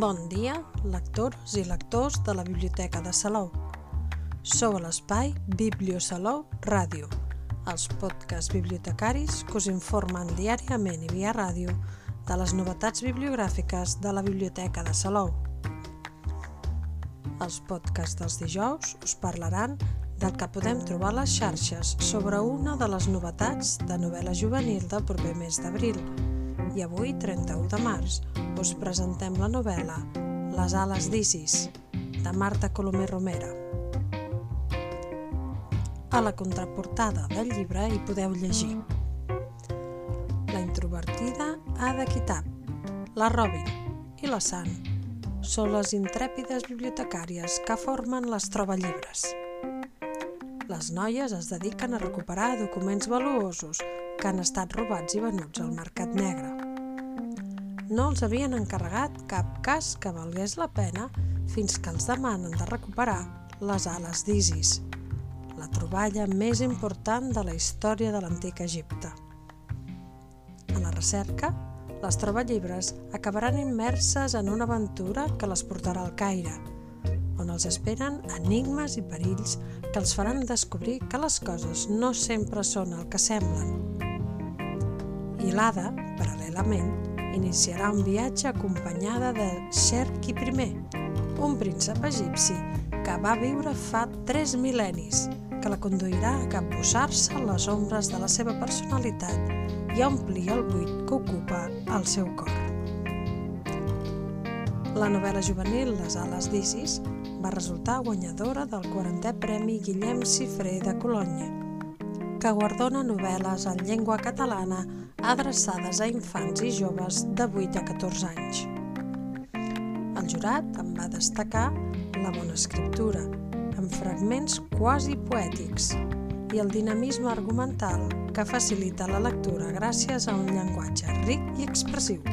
Bon dia, lectors i lectors de la Biblioteca de Salou. Sou a l'espai Bibliosalou Ràdio, els podcasts bibliotecaris que us informen diàriament i via ràdio de les novetats bibliogràfiques de la Biblioteca de Salou. Els podcasts dels dijous us parlaran del que podem trobar a les xarxes sobre una de les novetats de novel·la juvenil del proper mes d'abril. I avui, 31 de març, us presentem la novel·la Les ales d'Isis, de Marta Colomer Romera. A la contraportada del llibre hi podeu llegir La introvertida Ada Kitab, la Robin i la San són les intrèpides bibliotecàries que formen les troba-llibres. Les noies es dediquen a recuperar documents valuosos que han estat robats i venuts al mercat negre no els havien encarregat cap cas que valgués la pena fins que els demanen de recuperar les ales d'Isis, la troballa més important de la història de l'antic Egipte. A la recerca, les troballibres acabaran immerses en una aventura que les portarà al Caire, on els esperen enigmes i perills que els faran descobrir que les coses no sempre són el que semblen. I l'Ada, paral·lelament, iniciarà un viatge acompanyada de Sherki I, un príncep egipci que va viure fa tres mil·lennis, que la conduirà a capbussar-se en les ombres de la seva personalitat i a omplir el buit que ocupa el seu cor. La novel·la juvenil Les ales d'Isis va resultar guanyadora del 40è Premi Guillem Cifré de Colònia, que guardona novel·les en llengua catalana adreçades a infants i joves de 8 a 14 anys. El jurat en va destacar la bona escriptura, amb fragments quasi poètics, i el dinamisme argumental que facilita la lectura gràcies a un llenguatge ric i expressiu.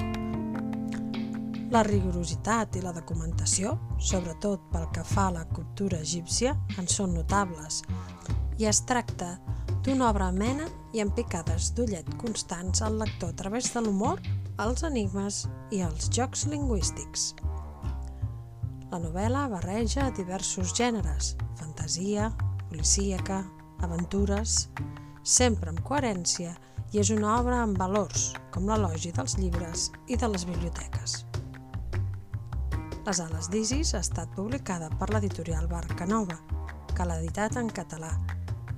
La rigorositat i la documentació, sobretot pel que fa a la cultura egípcia, en són notables i es tracta d'una obra amena i amb picades d'ullet constants al lector a través de l'humor, els enigmes i els jocs lingüístics. La novel·la barreja diversos gèneres, fantasia, policíaca, aventures, sempre amb coherència i és una obra amb valors, com l'elogi dels llibres i de les biblioteques. Les ales d'Isis ha estat publicada per l'editorial Barca Nova, que l'ha editat en català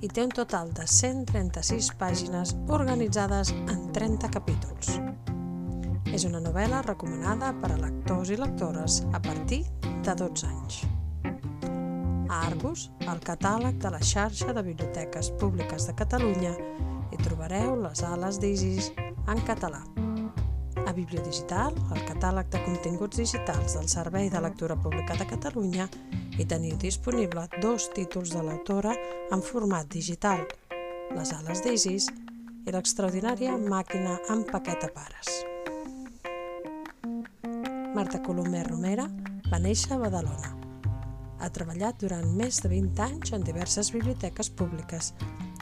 i té un total de 136 pàgines organitzades en 30 capítols. És una novel·la recomanada per a lectors i lectores a partir de 12 anys. A Argus, al catàleg de la xarxa de biblioteques públiques de Catalunya, hi trobareu les ales d'Isis en català. A Bibliodigital, el catàleg de continguts digitals del Servei de Lectura Pública de Catalunya, hi teniu disponible dos títols de l'autora en format digital, Les ales d'Isis i l'extraordinària màquina amb paquet a pares. Marta Colomer Romera va néixer a Badalona. Ha treballat durant més de 20 anys en diverses biblioteques públiques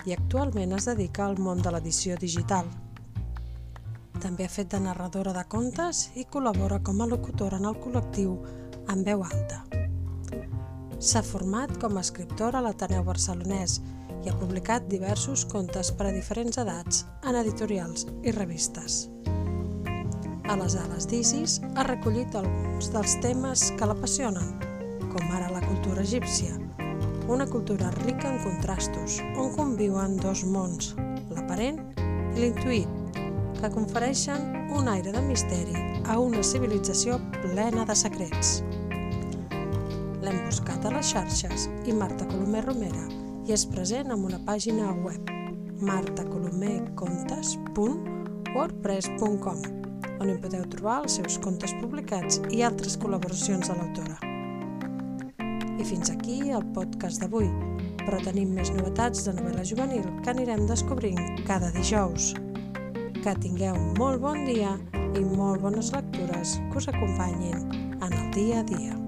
i actualment es dedica al món de l'edició digital – també ha fet de narradora de contes i col·labora com a locutora en el col·lectiu En veu alta. S'ha format com a escriptora a l'Ateneu Barcelonès i ha publicat diversos contes per a diferents edats en editorials i revistes. A les ales d'Isis ha recollit alguns dels temes que l'apassionen, com ara la cultura egípcia, una cultura rica en contrastos, on conviuen dos mons, l'aparent i l'intuït, que confereixen un aire de misteri a una civilització plena de secrets. L'hem buscat a les xarxes i Marta Colomer Romera i és present amb una pàgina web martacolomercontes.wordpress.com on hi podeu trobar els seus contes publicats i altres col·laboracions de l'autora. I fins aquí el podcast d'avui, però tenim més novetats de novel·la juvenil que anirem descobrint cada dijous. Que tingueu un molt bon dia i molt bones lectures que us acompanyin en el dia a dia.